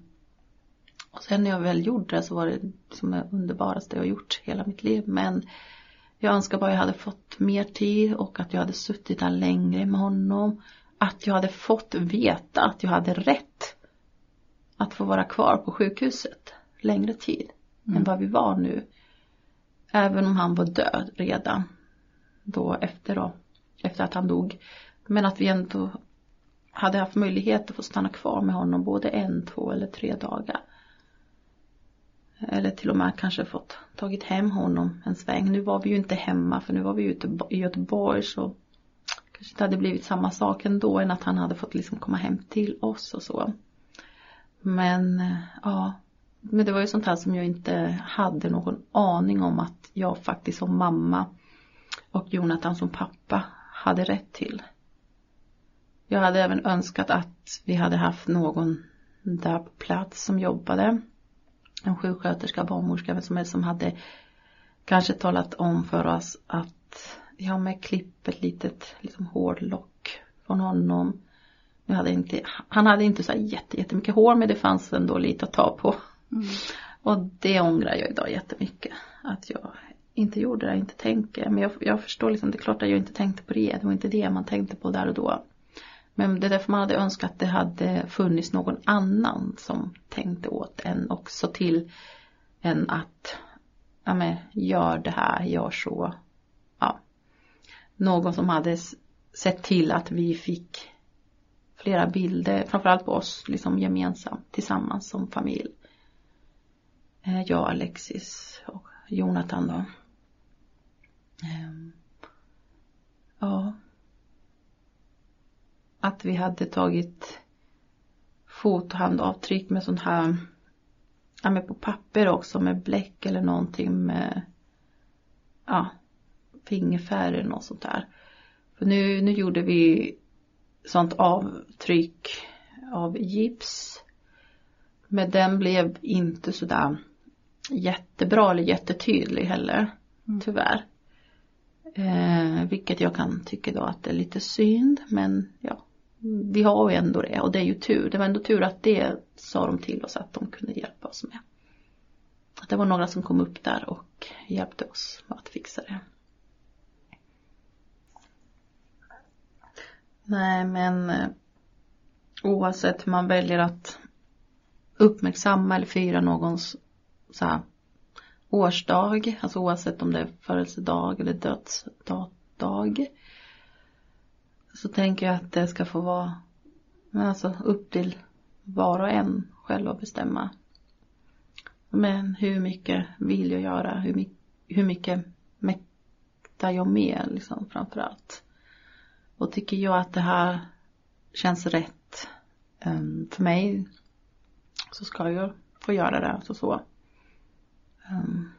och sen när jag väl gjorde det så var det som det underbaraste jag gjort hela mitt liv. Men jag önskar bara jag hade fått mer tid och att jag hade suttit där längre med honom. Att jag hade fått veta att jag hade rätt att få vara kvar på sjukhuset längre tid än vad vi var nu. Även om han var död redan då efter då, efter att han dog. Men att vi ändå hade haft möjlighet att få stanna kvar med honom både en, två eller tre dagar. Eller till och med kanske fått tagit hem honom en sväng. Nu var vi ju inte hemma för nu var vi ute i Göteborg så kanske det hade blivit samma sak ändå än att han hade fått liksom komma hem till oss och så. Men eh, ja, men det var ju sånt här som jag inte hade någon aning om att jag faktiskt som mamma och Jonathan som pappa hade rätt till. Jag hade även önskat att vi hade haft någon där på plats som jobbade. En sjuksköterska, barnmorska, vem som helst som hade kanske talat om för oss att ja med klipp ett litet liksom, hårlock från honom. Jag hade inte, han hade inte så jätte, jättemycket hår men det fanns ändå lite att ta på. Och det ångrar jag idag jättemycket. Att jag inte gjorde det, inte tänker. Men jag, jag förstår liksom, det är klart att jag inte tänkte på det. Det var inte det man tänkte på där och då. Men det är därför man hade önskat att det hade funnits någon annan som tänkte åt en också till en att ja men gör det här, gör så. Ja. Någon som hade sett till att vi fick flera bilder, framförallt på oss liksom gemensamt tillsammans som familj. Eh, jag, Alexis och Jonathan då. Ehm, ja. Att vi hade tagit fotohandavtryck med sånt här, ja men på papper också med bläck eller någonting med, ja, fingerfärg eller något sånt där. För nu, nu gjorde vi sånt avtryck av gips. Men den blev inte sådär jättebra eller jättetydlig heller. Mm. Tyvärr. Eh, vilket jag kan tycka då att det är lite synd men ja. Vi har ju ändå det och det är ju tur. Det var ändå tur att det sa de till oss att de kunde hjälpa oss med. Att det var några som kom upp där och hjälpte oss med att fixa det. Nej men eh, oavsett hur man väljer att uppmärksamma eller fira någons så här, årsdag, alltså oavsett om det är födelsedag eller dödsdag. Så tänker jag att det ska få vara men alltså upp till var och en själv att bestämma. Men hur mycket vill jag göra? Hur, mycket, hur mycket mäktar jag med liksom framförallt? Och tycker jag att det här känns rätt um, för mig så ska jag få göra det. Alltså så. Um,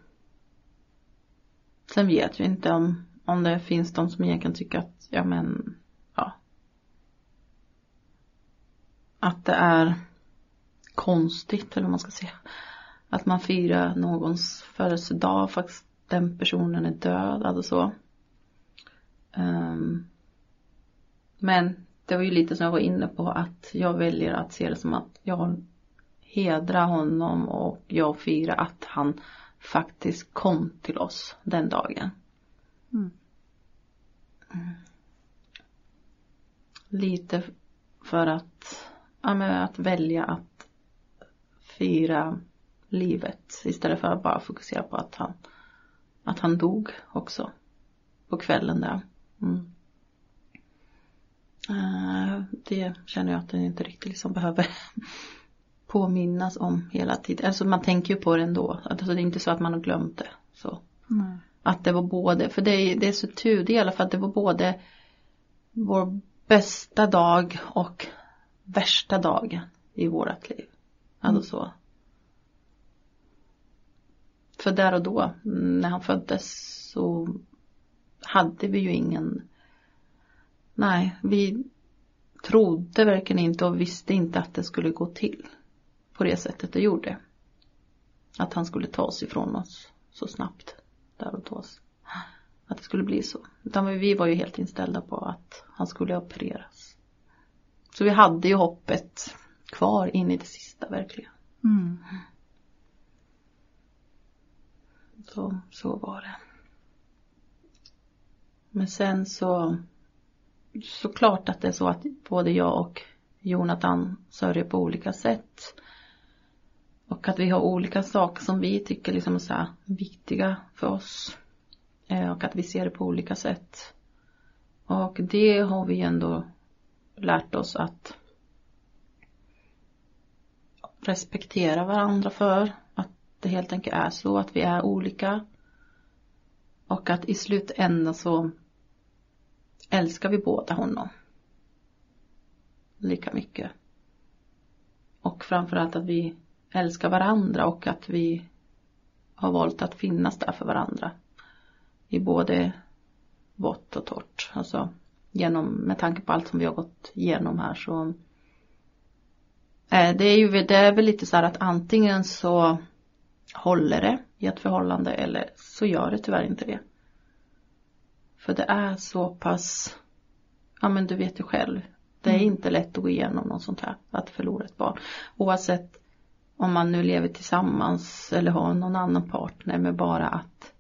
sen vet jag inte om, om det finns de som egentligen tycker att, ja men, ja. Att det är konstigt eller vad man ska säga. Att man firar någons födelsedag fast den personen är död, alltså så. Um, men det var ju lite som jag var inne på att jag väljer att se det som att jag har hedrar honom och jag firar att han faktiskt kom till oss den dagen. Mm. Mm. Lite för att, ja men att välja att fira livet istället för att bara fokusera på att han, att han dog också på kvällen där. Mm. Uh, det känner jag att den inte riktigt liksom behöver påminnas om hela tiden. Alltså man tänker ju på det ändå. Alltså det är inte så att man har glömt det. Så. Mm. Att det var både, för det är, det är så alla fall att det var både vår bästa dag och värsta dagen i vårat liv. Alltså mm. så. För där och då, när han föddes så hade vi ju ingen Nej, vi trodde verkligen inte och visste inte att det skulle gå till på det sättet det gjorde. Att han skulle ta oss ifrån oss så snabbt där och då. Att det skulle bli så. Utan vi var ju helt inställda på att han skulle opereras. Så vi hade ju hoppet kvar in i det sista verkligen. Mm. Så, så var det. Men sen så såklart att det är så att både jag och Jonathan sörjer på olika sätt. Och att vi har olika saker som vi tycker liksom är så här viktiga för oss. Eh, och att vi ser det på olika sätt. Och det har vi ändå lärt oss att respektera varandra för. Att det helt enkelt är så att vi är olika. Och att i slutändan så älskar vi båda honom. Lika mycket. Och framförallt att vi älskar varandra och att vi har valt att finnas där för varandra. I både vått och torrt. Alltså genom, med tanke på allt som vi har gått igenom här så eh, det är ju det är väl lite så här att antingen så håller det i ett förhållande eller så gör det tyvärr inte det. För det är så pass, ja men du vet ju själv. Det är mm. inte lätt att gå igenom något sånt här, att förlora ett barn. Oavsett om man nu lever tillsammans eller har någon annan partner med bara att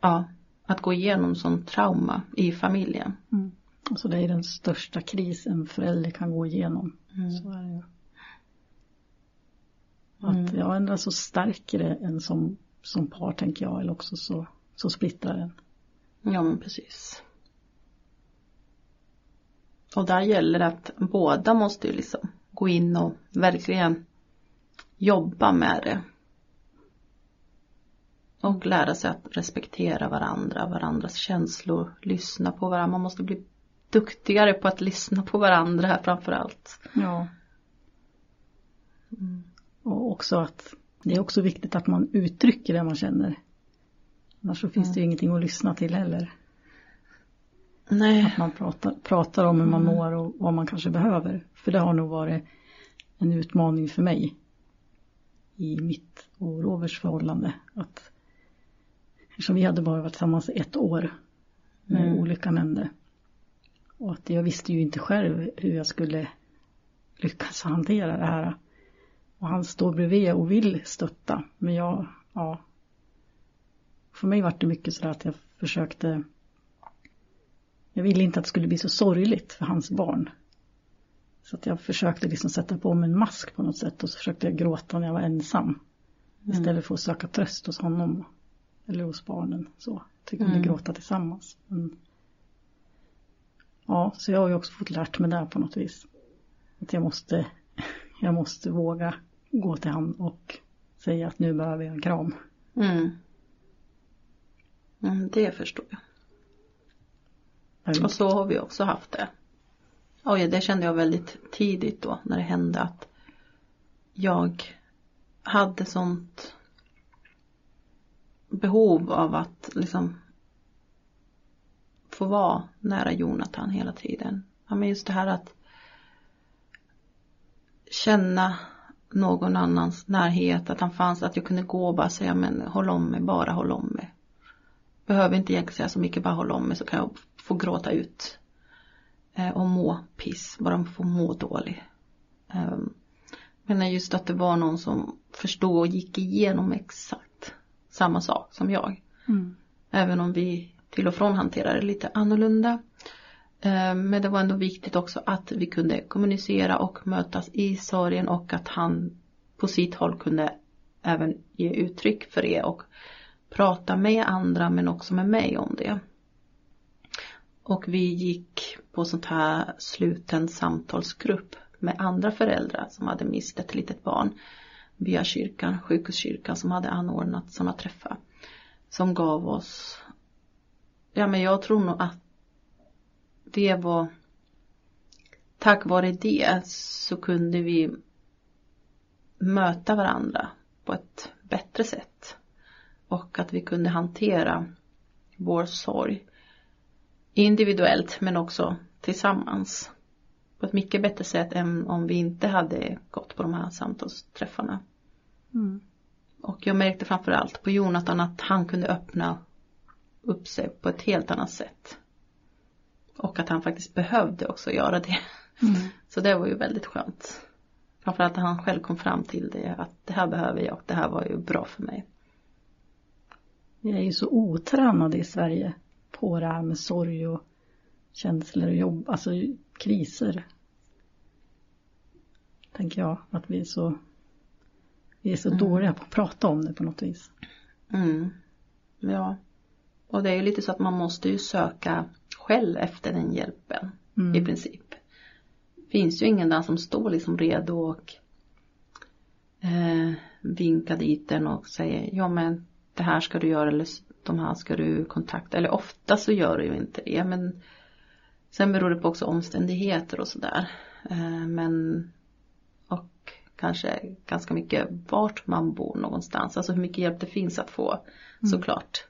ja, att gå igenom sån trauma i familjen. Mm. Alltså det är den största kris en förälder kan gå igenom. Mm. Så är det ju. Att mm. ja, ändå så stärker det en som, som par tänker jag eller också så, så splittrar den. Ja men precis. Och där gäller det att båda måste ju liksom gå in och verkligen jobba med det. Och lära sig att respektera varandra, varandras känslor, lyssna på varandra. Man måste bli duktigare på att lyssna på varandra här framför allt. Ja. Och också att det är också viktigt att man uttrycker det man känner. Annars så finns det ju ingenting att lyssna till heller. Nej. Att man pratar, pratar om hur man mår och vad man kanske behöver. För det har nog varit en utmaning för mig. I mitt och Roberts förhållande. Att, eftersom vi hade bara varit tillsammans ett år. När Mm. olyckan hände. Och att jag visste ju inte själv hur jag skulle lyckas hantera det här. Och han står bredvid och vill stötta. Men jag, ja. För mig var det mycket sådär att jag försökte jag ville inte att det skulle bli så sorgligt för hans barn. Så att jag försökte liksom sätta på mig en mask på något sätt och så försökte jag gråta när jag var ensam. Istället för att söka tröst hos honom. Eller hos barnen. Så. Tyckte vi Mm. gråta tillsammans. Men... Ja, så jag har ju också fått lärt mig det på något vis. Att jag måste, jag måste våga gå till han och säga att nu behöver jag en kram. Mm. Mm, det förstår jag. Mm. Och så har vi också haft det. Oj, det kände jag väldigt tidigt då när det hände att jag hade sånt behov av att liksom få vara nära Jonathan hela tiden. Ja, men just det här att känna någon annans närhet, att han fanns, att jag kunde gå och bara säga men håll om mig, bara håll om mig. Behöver inte egentligen säga så mycket, bara håll om mig så kan jag få gråta ut. Eh, och må piss, bara få må dålig. Eh, men just att det var någon som förstod och gick igenom exakt samma sak som jag. Mm. Även om vi till och från hanterar det lite annorlunda. Eh, Men det var ändå viktigt också att vi kunde kommunicera och mötas i sorgen och att han på sitt håll kunde även ge uttryck för det och prata med andra men också med mig om det. Och vi gick på sånt här sluten samtalsgrupp med andra föräldrar som hade mist ett litet barn via kyrkan, sjukhuskyrkan som hade anordnat sådana träffar. Som gav oss, ja men jag tror nog att det var tack vare det så kunde vi möta varandra på ett bättre sätt. Och att vi kunde hantera vår sorg individuellt men också tillsammans. På ett mycket bättre sätt än om vi inte hade gått på de här samtalsträffarna. Mm. Och jag märkte framförallt på Jonathan att han kunde öppna upp sig på ett helt annat sätt. Och att han faktiskt behövde också göra det. Mm. Så det var ju väldigt skönt. Framförallt att han själv kom fram till det att det här behöver jag och det här var ju bra för mig. Vi är ju så otränade i Sverige på det här med sorg och känslor och jobb, alltså kriser. Tänker jag att vi är så vi är så dåliga på att prata om det på något vis. Mm. Ja. Och det är ju lite så att man måste ju söka själv efter den hjälpen Mm. i princip. Finns ju ingen där som står liksom redo och eh, vinkar dit den och säger ja men det här ska du göra eller de här ska du kontakta. Eller ofta så gör du ju inte det men sen beror det på också omständigheter och sådär. Eh, men och kanske ganska mycket vart man bor någonstans. Alltså hur mycket hjälp det finns att få såklart.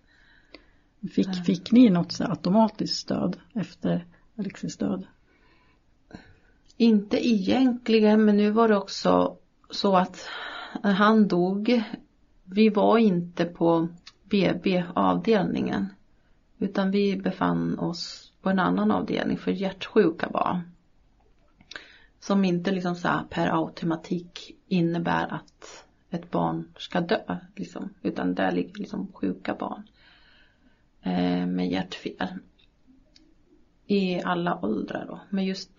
Fick, fick ni något automatiskt stöd efter Alexis död? Inte egentligen men nu var det också så att när han dog vi var inte på BB avdelningen utan vi befann oss på en annan avdelning för hjärtsjuka barn. Som inte liksom så här per automatik innebär att ett barn ska dö liksom, utan där ligger liksom sjuka barn eh, med hjärtfel. I alla åldrar då. Men just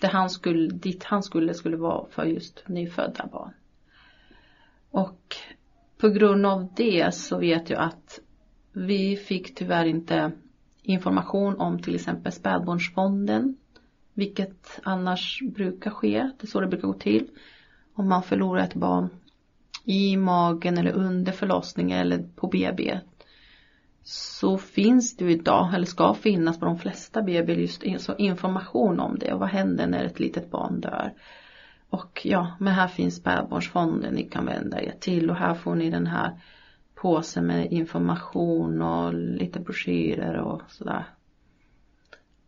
det han skulle, dit han skulle skulle vara för just nyfödda barn. Och på grund av det så vet jag att vi fick tyvärr inte information om till exempel spädbarnsfonden. Vilket annars brukar ske, det är så det brukar gå till. Om man förlorar ett barn i magen eller under förlossningen eller på BB så finns det ju idag, eller ska finnas på de flesta BB just information om det och vad händer när ett litet barn dör. Och ja, men här finns spädbarnsfonden ni kan vända er till och här får ni den här påsen med information och lite broschyrer och sådär.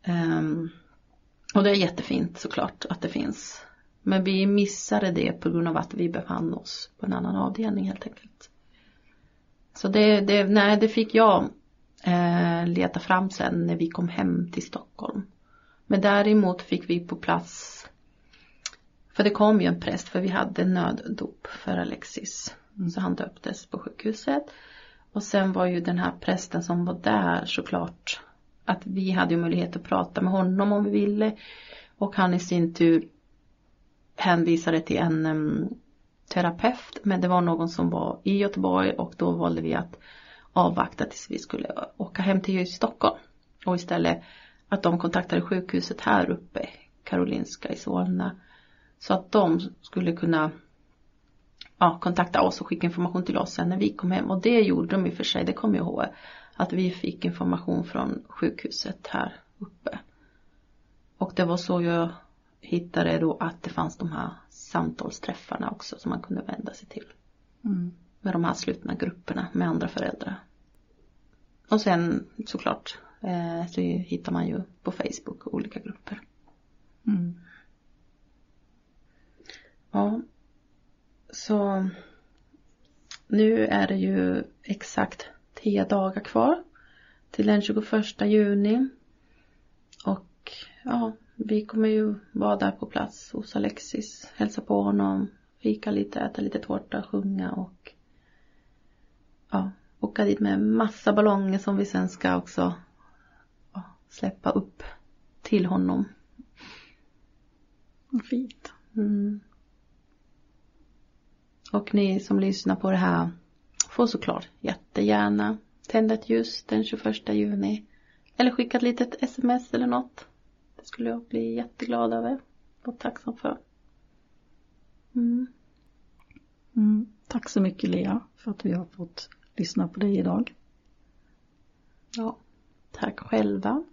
Um, och det är jättefint såklart att det finns. Men vi missade det på grund av att vi befann oss på en annan avdelning helt enkelt. Så det, det, nej, det fick jag eh, leta fram sen när vi kom hem till Stockholm. Men däremot fick vi på plats för det kom ju en präst för vi hade nöddop för Alexis. Mm. Så han döptes på sjukhuset. Och sen var ju den här prästen som var där såklart att vi hade ju möjlighet att prata med honom om vi ville. Och han i sin tur hänvisade till en um, terapeut men det var någon som var i Göteborg och då valde vi att avvakta tills vi skulle åka hem till Stockholm. Och istället att de kontaktade sjukhuset här uppe, Karolinska i Solna. Så att de skulle kunna ja, kontakta oss och skicka information till oss sen när vi kom hem. Och det gjorde de i och för sig, det kommer jag ihåg. Att vi fick information från sjukhuset här uppe. Och det var så jag hittade då att det fanns de här samtalsträffarna också som man kunde vända sig till. Mm. Med de här slutna grupperna med andra föräldrar. Och sen såklart eh, så hittar man ju på Facebook olika grupper. Mm. Ja. Så nu är det ju exakt tio dagar kvar till den 21 juni. Och ja, vi kommer ju vara där på plats hos Alexis, hälsa på honom, fika lite, äta lite tårta, sjunga och ja, åka dit med massa ballonger som vi sen ska också ja, släppa upp till honom. Fint. Mm. Och ni som lyssnar på det här får såklart jättegärna tända ett ljus den 21 juni. Eller skicka ett litet sms eller något. Det skulle jag bli jätteglad över och tacksam för. Mm. Mm. Tack så mycket Lea för att vi har fått lyssna på dig idag. Ja, tack själva.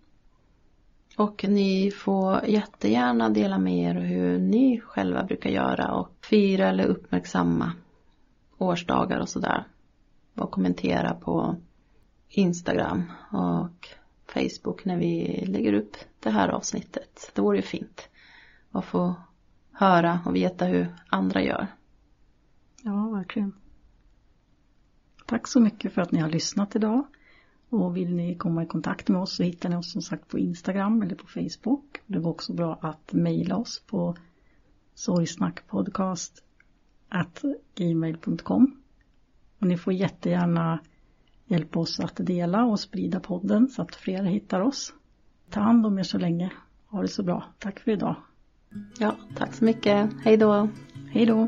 Och ni får jättegärna dela med er hur ni själva brukar göra och fira eller uppmärksamma årsdagar och sådär. Och kommentera på Instagram och Facebook när vi lägger upp det här avsnittet. Det vore ju fint att få höra och veta hur andra gör. Ja, verkligen. Tack så mycket för att ni har lyssnat idag. Och vill ni komma i kontakt med oss så hittar ni oss som sagt på Instagram eller på Facebook. Det går också bra att mejla oss på sorgsnackpodcast gmail.com. Och ni får jättegärna hjälpa oss att dela och sprida podden så att fler hittar oss. Ta hand om er så länge. Ha det så bra. Tack för idag. Ja, tack så mycket. Hej då. Hej då.